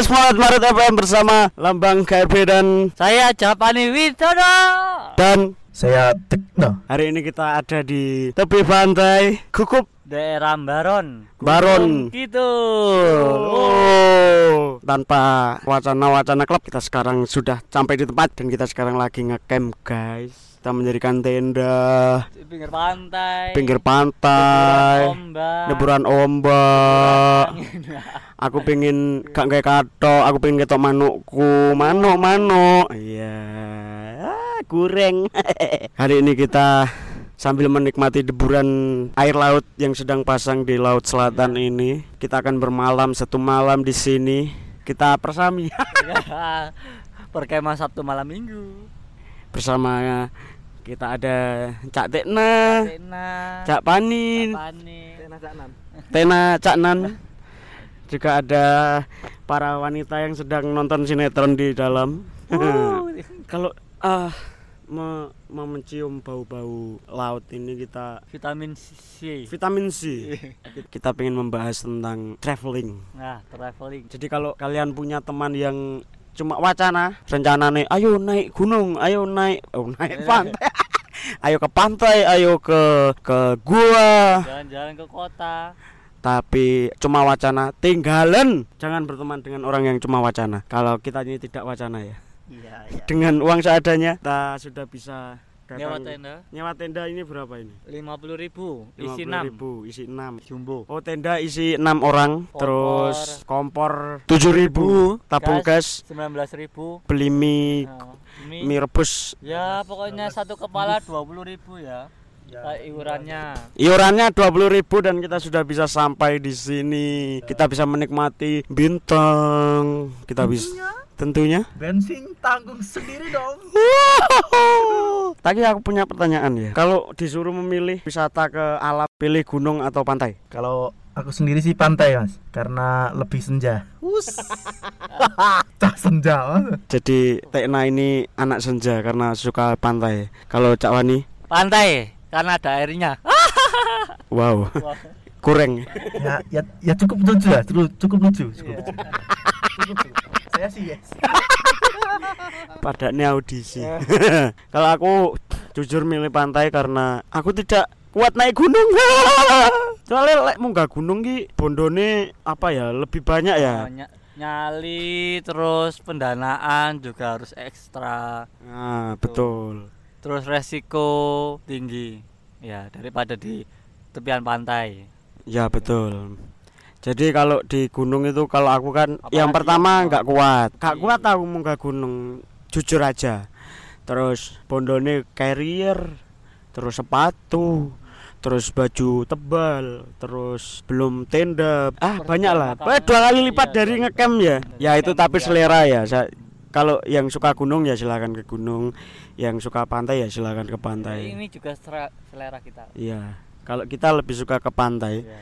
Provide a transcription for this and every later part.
Podcast Muhammad Maret FM bersama Lambang KRB dan Saya Japani Widodo. dan Saya Tekno. hari ini kita ada di tepi pantai Gukup Daerah Baron. Baron. Gitu. Oh, tanpa wacana-wacana klub kita sekarang sudah sampai di tempat dan kita sekarang lagi ngecamp guys. Kita mendirikan tenda Di pinggir pantai. pinggir pantai, deburan ombak. Aku pengen gak kayak kato, aku pengen ketok manukku, manuk manuk. Iya, ah, goreng. Hari ini kita sambil menikmati deburan air laut yang sedang pasang di laut selatan ini. Kita akan bermalam satu malam di sini. Kita persami Perkemah Sabtu malam Minggu. Bersama kita ada Cak Tekna, Tena. Cak Panin, Japani. Tena Cak Nan. Juga ada para wanita yang sedang nonton sinetron di dalam. Kalau ah me- me- mencium bau-bau laut ini kita Vitamin C. vitamin C. kita pengen membahas tentang traveling. Nah, traveling. Jadi kalau kalian punya teman yang cuma wacana, rencana nih, ayo naik gunung, ayo naik, oh naik pantai, ayo ke pantai, ayo ke ke gua, Jalan-jalan ke kota. tapi cuma wacana, tinggalan. Jangan berteman dengan orang yang cuma wacana. Kalau kita ini tidak wacana ya. Iya, iya. Dengan uang seadanya, kita sudah bisa Nyewa datang. tenda Nyewa tenda ini berapa ini? 50.000 ribu isi 50.000, 6 isi 6 jumbo. Oh tenda isi 6 orang Kompor. Terus kompor 7000 Tabung gas, 19.000 Beli mie, Nah, mie. mie rebus Ya pokoknya satu kepala 20.000 ya. Ya, iurannya. Iurannya 20.000 dan kita sudah bisa sampai di sini. Kita bisa menikmati bintang. Kita bisa tentunya. Bensin tanggung sendiri dong. Tadi aku punya pertanyaan ya. Kalau disuruh memilih wisata ke alam, pilih gunung atau pantai? Kalau aku sendiri sih pantai mas, karena lebih senja. Us. Cah senja mas. Jadi Tekna ini anak senja karena suka pantai. Kalau Cak Wani, Pantai karena ada airnya. wow, kurang. Ya, ya, ya cukup lucu lah, cukup, cukup lucu. Cukup. Cukup. Saya sih yes. Padanya audisi. Kalau aku jujur milih pantai karena aku tidak kuat naik gunung. Soalnya lek munggah gunung ki bondone apa ya lebih banyak ya. Ny- nyali terus pendanaan juga harus ekstra. Nah, betul. Terus resiko tinggi. Ya, daripada di tepian pantai. Ya betul. Jadi kalau di gunung itu kalau aku kan yang Apalagi pertama yang- nggak kuat. Gak Iya. kuat aku munggah gunung. Jujur aja. Terus bondone carrier, terus sepatu, terus baju tebal, terus belum tenda. Ah, banyak lah. Eh, Dua kali lipat Iya, dari ngecamp ya. Ya itu tapi iya. selera ya. Saya kalau yang suka gunung ya silakan ke gunung, yang suka pantai ya silakan ke pantai. Ini juga selera kita. Iya. Kalau kita lebih suka ke pantai Ya.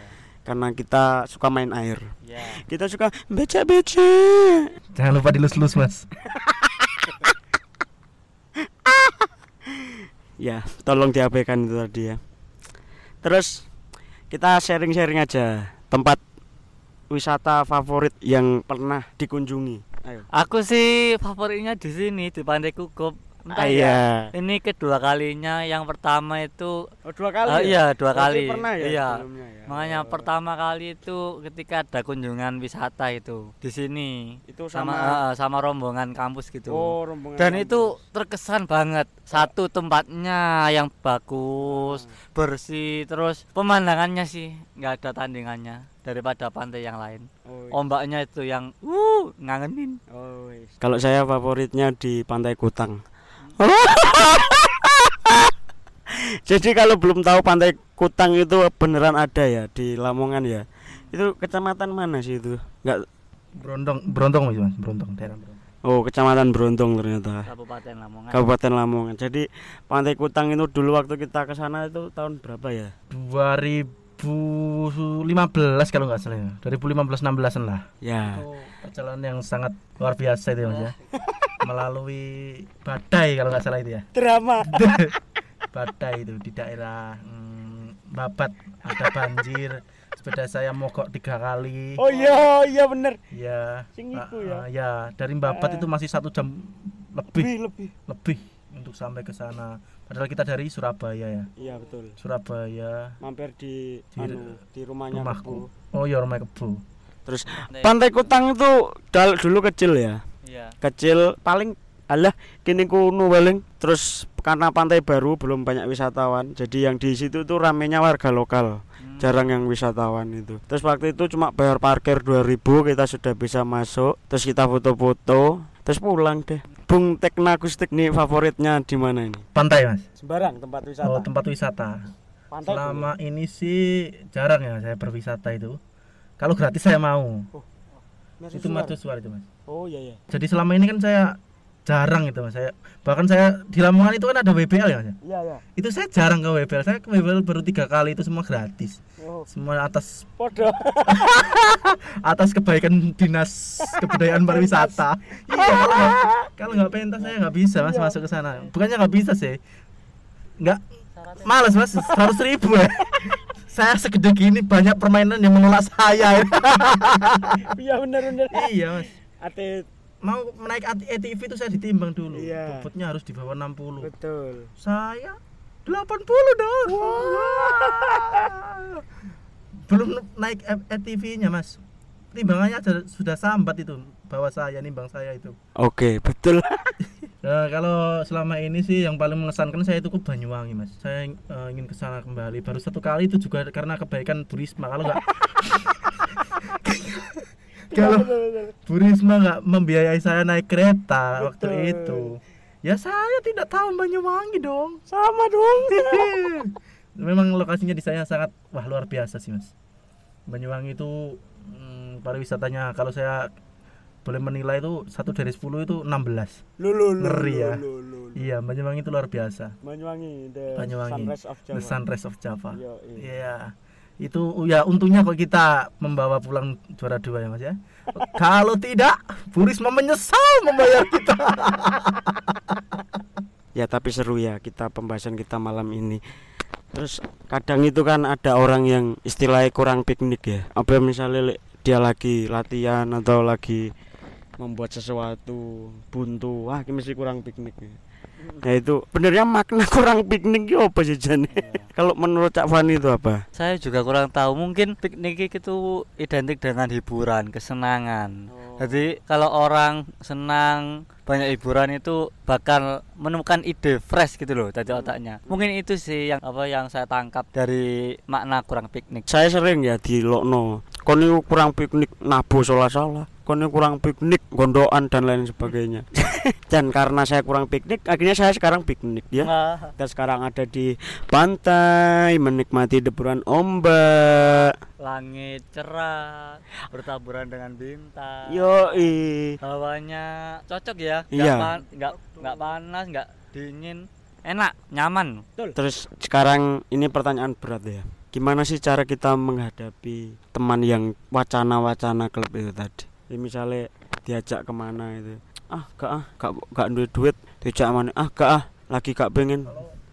Karena kita suka main air. Ya. Kita suka becek-becek. Jangan lupa dilus-lus mas. Ya, tolong diabaikan itu tadi ya. Terus kita sharing-sharing aja tempat wisata favorit yang pernah dikunjungi. Ayo. Aku sih favoritnya di sini di Pantai Kukup. Entah Ah, ya. iya. Ini kedua kalinya. Yang pertama itu Oh, dua Ah, iya, dua Berarti kali. pernah ya Iya. sebelumnya ya? makanya Oh. pertama kali itu ketika ada kunjungan wisata itu di sini itu sama sama, eh, sama rombongan kampus gitu. oh rombongan Dan kampus. itu terkesan banget. Satu tempatnya yang bagus, Ah. bersih, terus pemandangannya sih nggak ada tandingannya daripada pantai yang lain. Oh, iya. Ombaknya itu yang uh ngangenin. Oh, wis. Kalau saya favoritnya di Pantai Kutang. Jadi kalau belum tahu Pantai Kutang itu beneran ada ya di Lamongan ya. Itu kecamatan mana sih itu? Enggak Berondong, berontong mas, mas, berontong daerah berontong. Oh, kecamatan Brontong ternyata. Kabupaten Lamongan. Kabupaten Lamongan. Jadi Pantai Kutang itu dulu waktu kita ke sana itu tahun berapa ya? 2015 kalau nggak salah ya. 2015 16an lah. Ya. Itu perjalanan yang sangat luar biasa itu ya mas ya. Melalui badai kalau nggak salah itu ya. Drama. badai itu di daerah mm, Babat ada banjir sepeda saya mogok tiga kali Oh iya, iya bener. ya Sing ah, ya. ah, ya dari Babat Ah. itu masih satu jam lebih Lebih, lebih. lebih untuk sampai ke sana padahal kita dari Surabaya ya Iya betul. Surabaya Mampir di Di- anu, di rumahnya rumahku Kebu. oh ya rumah kebu Terus Pantai Kutang itu dal dulu kecil ya. Iya. Kecil paling alah kini kuno paling terus karena pantai baru belum banyak wisatawan. Jadi yang di situ tuh ramenya warga lokal. Hmm. jarang yang wisatawan itu. Terus waktu itu cuma bayar parkir 2000 kita sudah bisa masuk terus kita foto-foto terus pulang deh. Bung Tekna Akustik nih favoritnya di mana ini? Pantai mas. Sembarang tempat wisata. Oh tempat wisata. Pantai selama ini sih jarang ya saya berwisata itu. Kalau gratis saya mau. Itu mercusuar itu mas oh iya iya. Jadi selama ini kan saya jarang itu mas. Saya bahkan saya di Lamongan itu kan ada WBL ya mas? Iya iya. Itu saya jarang ke WBL saya ke WBL baru tiga kali itu semua gratis. Oh. Semua atas podo atas kebaikan dinas kebudayaan pariwisata. Iya kalau nggak- kalau nggak pentas saya nggak bisa mas masuk ke sana. Bukannya nggak bisa sih. Nggak males mas. Seratus ribu ya. Saya segede gini banyak permainan yang menolak saya. Iya benar benar. Iya mas ate mau naik ATV itu saya ditimbang dulu. Iya. bobotnya harus di bawah 60 betul. Saya 80 dong belum naik ATV-nya mas. Timbangannya sudah sambat itu bawa saya nimbang saya itu. Oke betul. Nah, kalau selama ini sih yang paling mengesankan saya itu ke Banyuwangi mas. Saya eh, ingin ke sana kembali. Baru satu kali itu juga karena kebaikan Bu Risma kalau nggak kalau Bu Risma nggak membiayai saya naik kereta waktu Betul. itu. Ya saya tidak tahu Banyuwangi dong. Sama dong. Memang lokasinya di sana sangat wah luar biasa sih mas. Banyuwangi itu hmm, pariwisatanya kalau saya boleh menilai itu satu dari 10 itu 16 lu lu lu Ngeri ya. lu, lu, lu. iya Banyuwangi itu luar biasa. Banyuwangi the Banyuwangi. sunrise of Java the sunrise of Java iya. iya itu ya untungnya kok kita membawa pulang juara dua ya mas ya. Kalau tidak Bu Risma menyesal membayar kita. Ya tapi seru ya kita pembahasan kita malam ini. Terus kadang itu kan ada orang yang istilahnya kurang piknik ya. Apa misalnya dia lagi latihan atau lagi membuat sesuatu buntu wah ini mesti kurang piknik ya. Nah itu benernya makna kurang piknik itu apa sih Jan? Kalau menurut Cak Fani itu apa? Saya juga kurang tahu. Mungkin piknik itu identik dengan hiburan, kesenangan. Jadi kalau orang senang banyak hiburan itu bakal menemukan ide fresh gitu loh dari otaknya. Mungkin itu sih yang apa yang saya tangkap dari makna kurang piknik. Saya sering ya di Lokno. Kon niku kurang piknik nabo salah-salah. Kon niku kurang piknik gondokan dan lain sebagainya. dan karena saya kurang piknik, akhirnya saya sekarang piknik ya. Kita sekarang ada di pantai menikmati deburan ombak. langit cerah bertaburan dengan bintang. Yo Hawanya cocok ya. Nggak Iya. pan- nggak nggak panas, nggak dingin. Enak, nyaman. Terus sekarang ini pertanyaan berat ya. Gimana sih cara kita menghadapi teman yang wacana-wacana klub itu tadi? Ya, misalnya diajak ke mana itu? Ah, gak ah, gak gak duit duit. Diajak mana? Ah, gak ah, lagi gak pengen.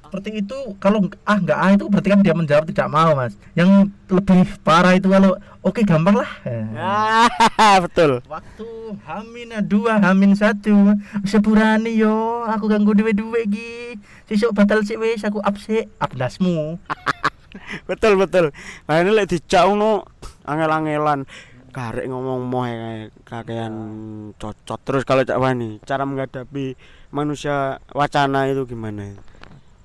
seperti itu kalau ah nggak ah itu berarti kan dia menjawab tidak mau mas yang lebih parah itu kalau oke gampang lah. Ah, betul. waktu hamin dua hamin satu sepurani yo aku ganggu duwe duwe gi sesuk batal sih wes aku abse abdasmu betul betul. Nah, ini lek dijak ngono angel-angelan. Karek ngomong moh kakean cocot. Terus kalau Cak Wani, cara menghadapi manusia wacana itu gimana?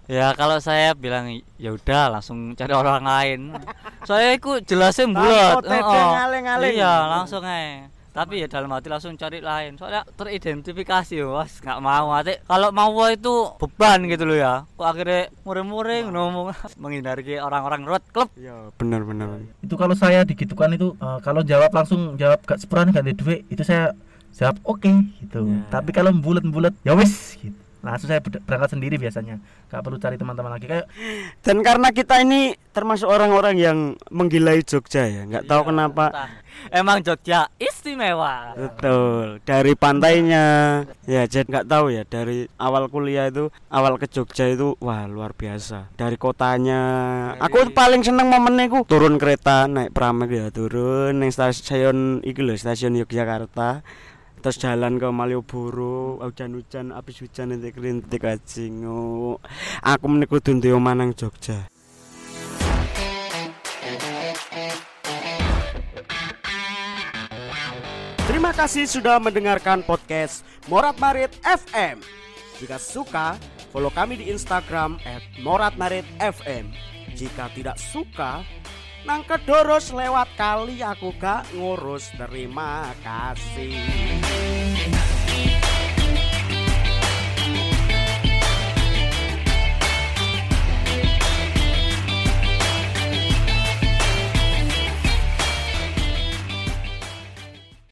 Ya kalau saya bilang ya udah langsung cari orang lain. Saya itu jelasin bulat. Heeh. ngaling-ngaling. Iya langsung aja. Tapi ya dalam hati langsung cari lain. Soalnya teridentifikasi was nggak mau. Nanti kalau mau itu beban gitu loh ya. Kok akhirnya muring-muring ngomong menghindari orang-orang road club. Ya, benar benar. itu kalau saya digitukan itu eh, kalau jawab langsung jawab gak sepurani gak ada duit itu saya jawab oke gitu Ya. tapi kalau bulat bulat ya wes gitu langsung saya ber- berangkat sendiri biasanya nggak perlu cari teman-teman lagi kayak Dan karena kita ini termasuk orang-orang yang menggilai Jogja ya, nggak tahu Iya, kenapa. entah. Emang Jogja istimewa. Betul, dari pantainya. Ya, jadi nggak tahu ya dari awal kuliah itu, awal ke Jogja itu wah luar biasa. Dari kotanya, aku Dari- paling seneng momennya ku turun kereta naik pram ya turun neng stasiun iki lho, stasiun Yogyakarta. Terus jalan ke Malioboro, hujan-hujan, habis hujan nanti kerintik. Oh, Aku menikut duntio manang Jogja. Terima kasih sudah mendengarkan podcast Morat Marit FM. Jika suka, follow kami di Instagram @moratmaritfm. Jika tidak suka, nang kedoros lewat kali aku gak ngurus. Terima kasih.